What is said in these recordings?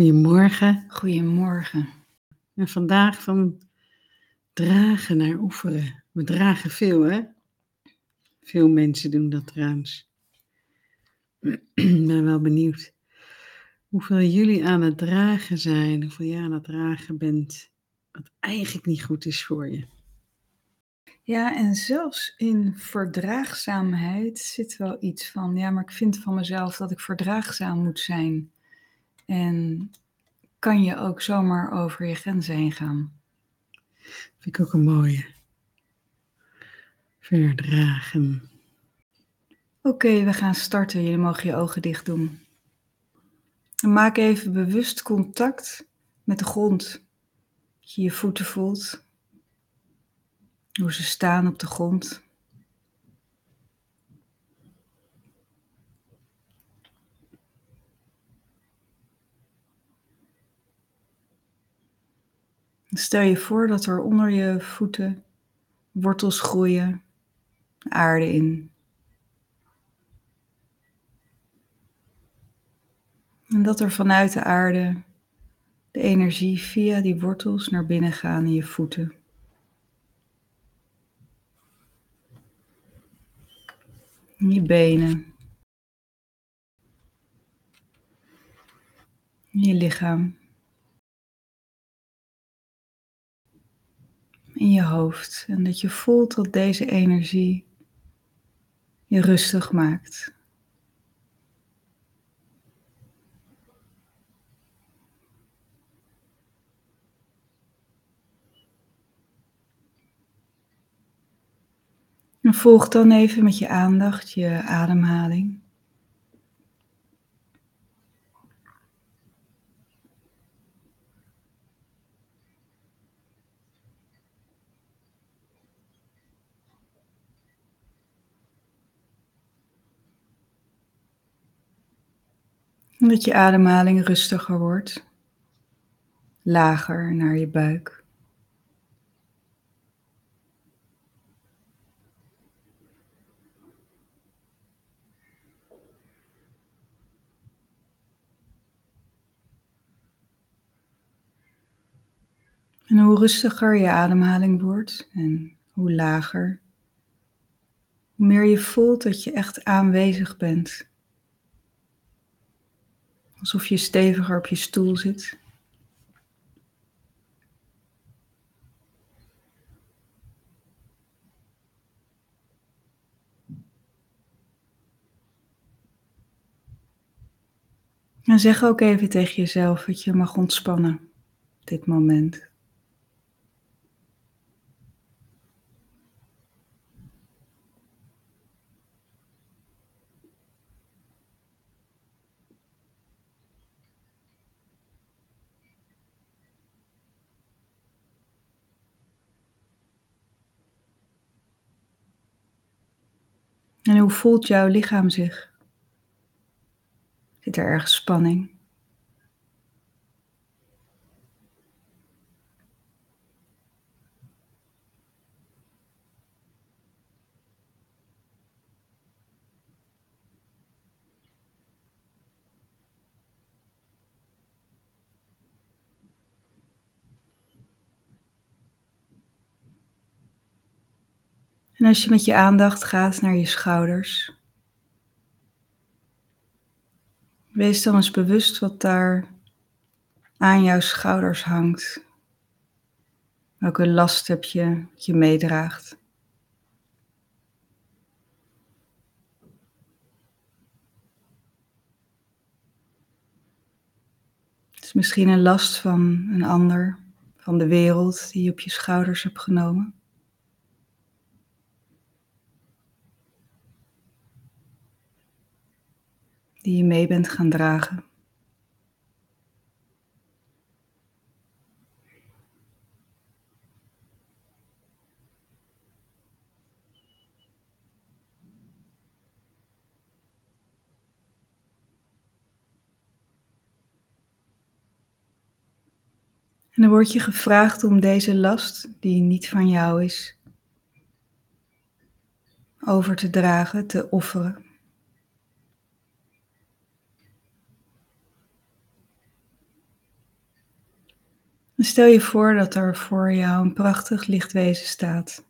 Goedemorgen. Goedemorgen. En vandaag van dragen naar oefenen. We dragen veel, hè? Veel mensen doen dat trouwens. Ik ben wel benieuwd hoeveel jullie aan het dragen zijn, hoeveel je aan het dragen bent, wat eigenlijk niet goed is voor je. Ja, en zelfs in verdraagzaamheid zit wel iets van, ja, maar ik vind van mezelf dat ik verdraagzaam moet zijn. En kan je ook zomaar over je grenzen heen gaan. Vind ik ook een mooie. Verdragen. Oké, we gaan starten. Jullie mogen je ogen dicht doen. En maak even bewust contact met de grond. Dat je je voeten voelt. Hoe ze staan op de grond. Stel je voor dat er onder je voeten wortels groeien, aarde in. En dat er vanuit de aarde de energie via die wortels naar binnen gaan in je voeten. In je benen. In je lichaam. In je hoofd. En dat je voelt dat deze energie je rustig maakt. En volg dan even met je aandacht je ademhaling. Dat je ademhaling rustiger wordt, lager naar je buik. En hoe rustiger je ademhaling wordt en hoe lager, hoe meer je voelt dat je echt aanwezig bent. Alsof je steviger op je stoel zit. En zeg ook even tegen jezelf dat je mag ontspannen dit moment. En hoe voelt jouw lichaam zich? Zit er ergens spanning? En als je met je aandacht gaat naar je schouders, wees dan eens bewust wat daar aan jouw schouders hangt. Welke last heb je je meedraagt? Het is misschien een last van een ander, van de wereld die je op je schouders hebt genomen. Die je mee bent gaan dragen. En dan word je gevraagd om deze last, die niet van jou is, over te dragen, te offeren. Stel je voor dat er voor jou een prachtig lichtwezen staat.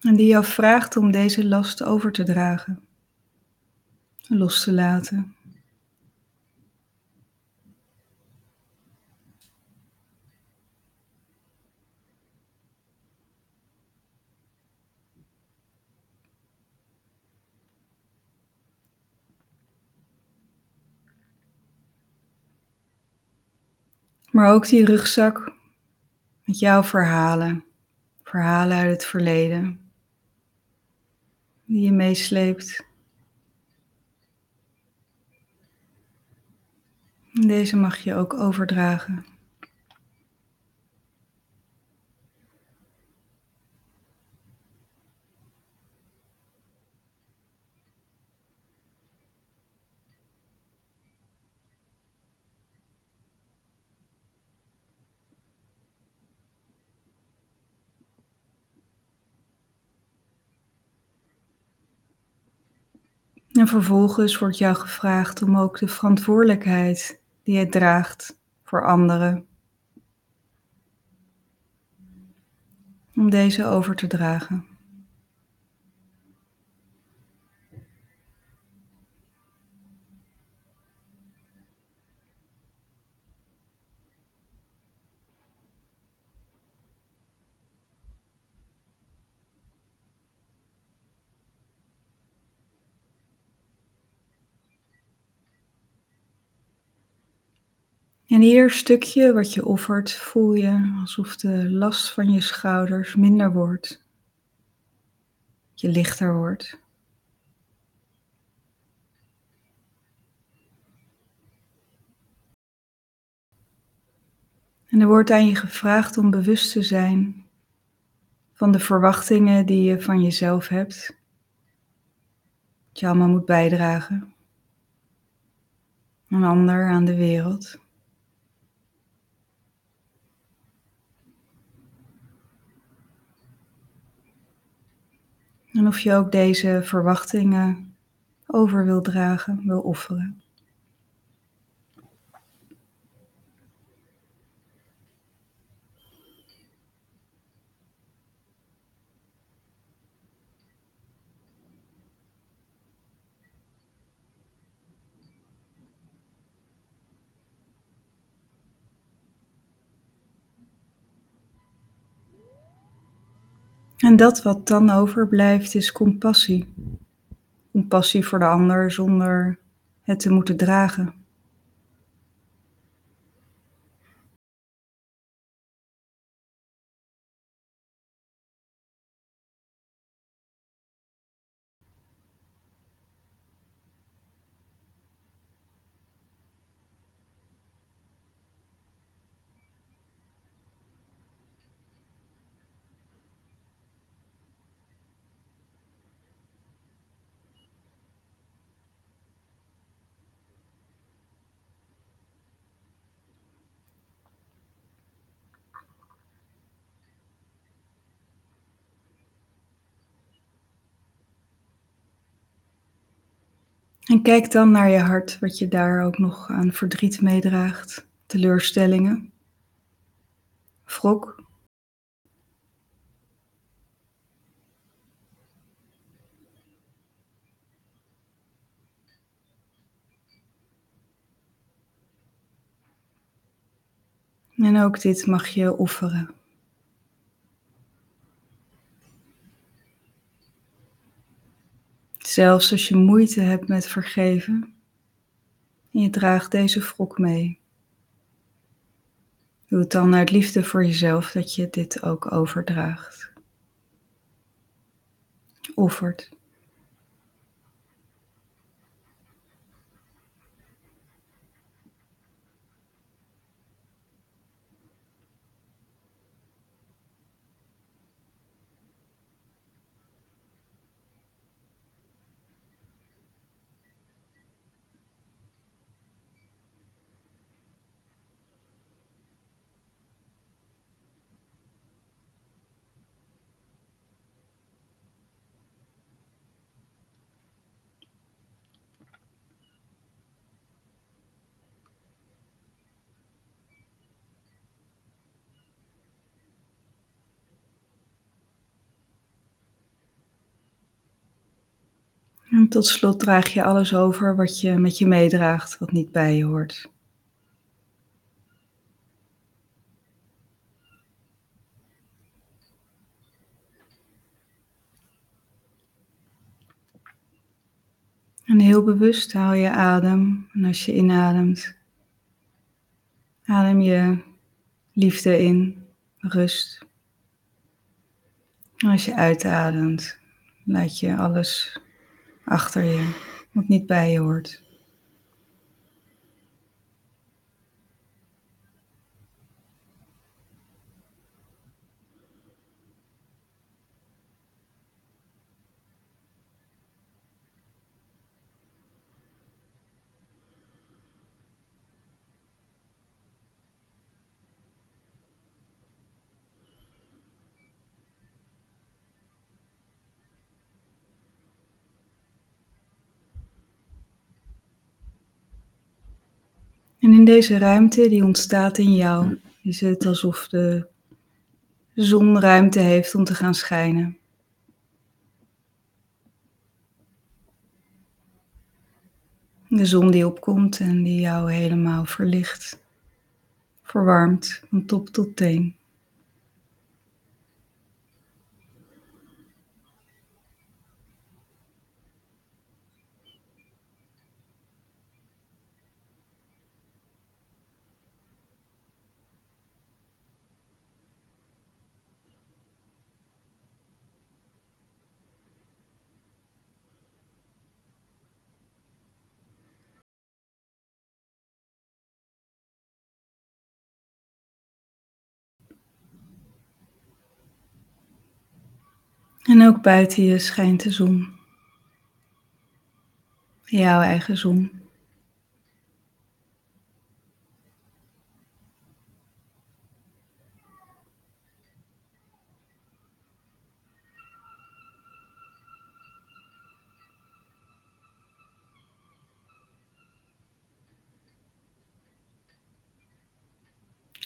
En die jou vraagt om deze last over te dragen, los te laten. Maar ook die rugzak met jouw verhalen, verhalen uit het verleden, die je meesleept. Deze mag je ook overdragen. En vervolgens wordt jou gevraagd om ook de verantwoordelijkheid die je draagt voor anderen, om deze over te dragen. En ieder stukje wat je offert, voel je alsof de last van je schouders minder wordt. Je lichter wordt. En er wordt aan je gevraagd om bewust te zijn van de verwachtingen die je van jezelf hebt. Dat je allemaal moet bijdragen. Een ander aan de wereld. En of je ook deze verwachtingen over wil dragen, wil offeren. En dat wat dan overblijft is compassie. Compassie voor de ander zonder het te moeten dragen. En kijk dan naar je hart, wat je daar ook nog aan verdriet meedraagt, teleurstellingen, wrok. En ook dit mag je offeren. Zelfs als je moeite hebt met vergeven en je draagt deze wrok mee. Doe het dan uit liefde voor jezelf dat je dit ook overdraagt. Offert. Tot slot draag je alles over wat je met je meedraagt, wat niet bij je hoort. En heel bewust haal je adem. En als je inademt, adem je liefde in, rust. En als je uitademt, laat je alles achter je, wat niet bij je hoort. En in deze ruimte die ontstaat in jou, is het alsof de zon ruimte heeft om te gaan schijnen. De zon die opkomt en die jou helemaal verlicht, verwarmt van top tot teen. En ook buiten je schijnt de zon. Jouw eigen zon.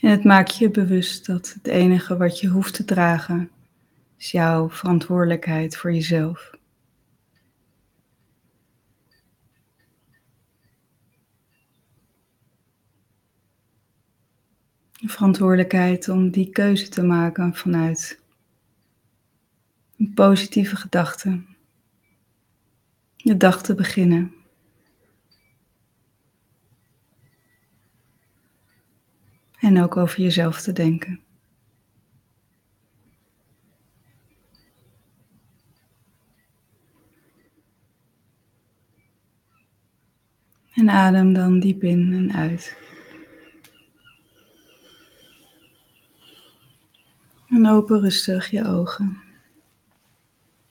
En het maakt je bewust dat het enige wat je hoeft te dragen is jouw verantwoordelijkheid voor jezelf. De verantwoordelijkheid om die keuze te maken vanuit een positieve gedachte. Je dag te beginnen. En ook over jezelf te denken. En adem dan diep in en uit. En open rustig je ogen.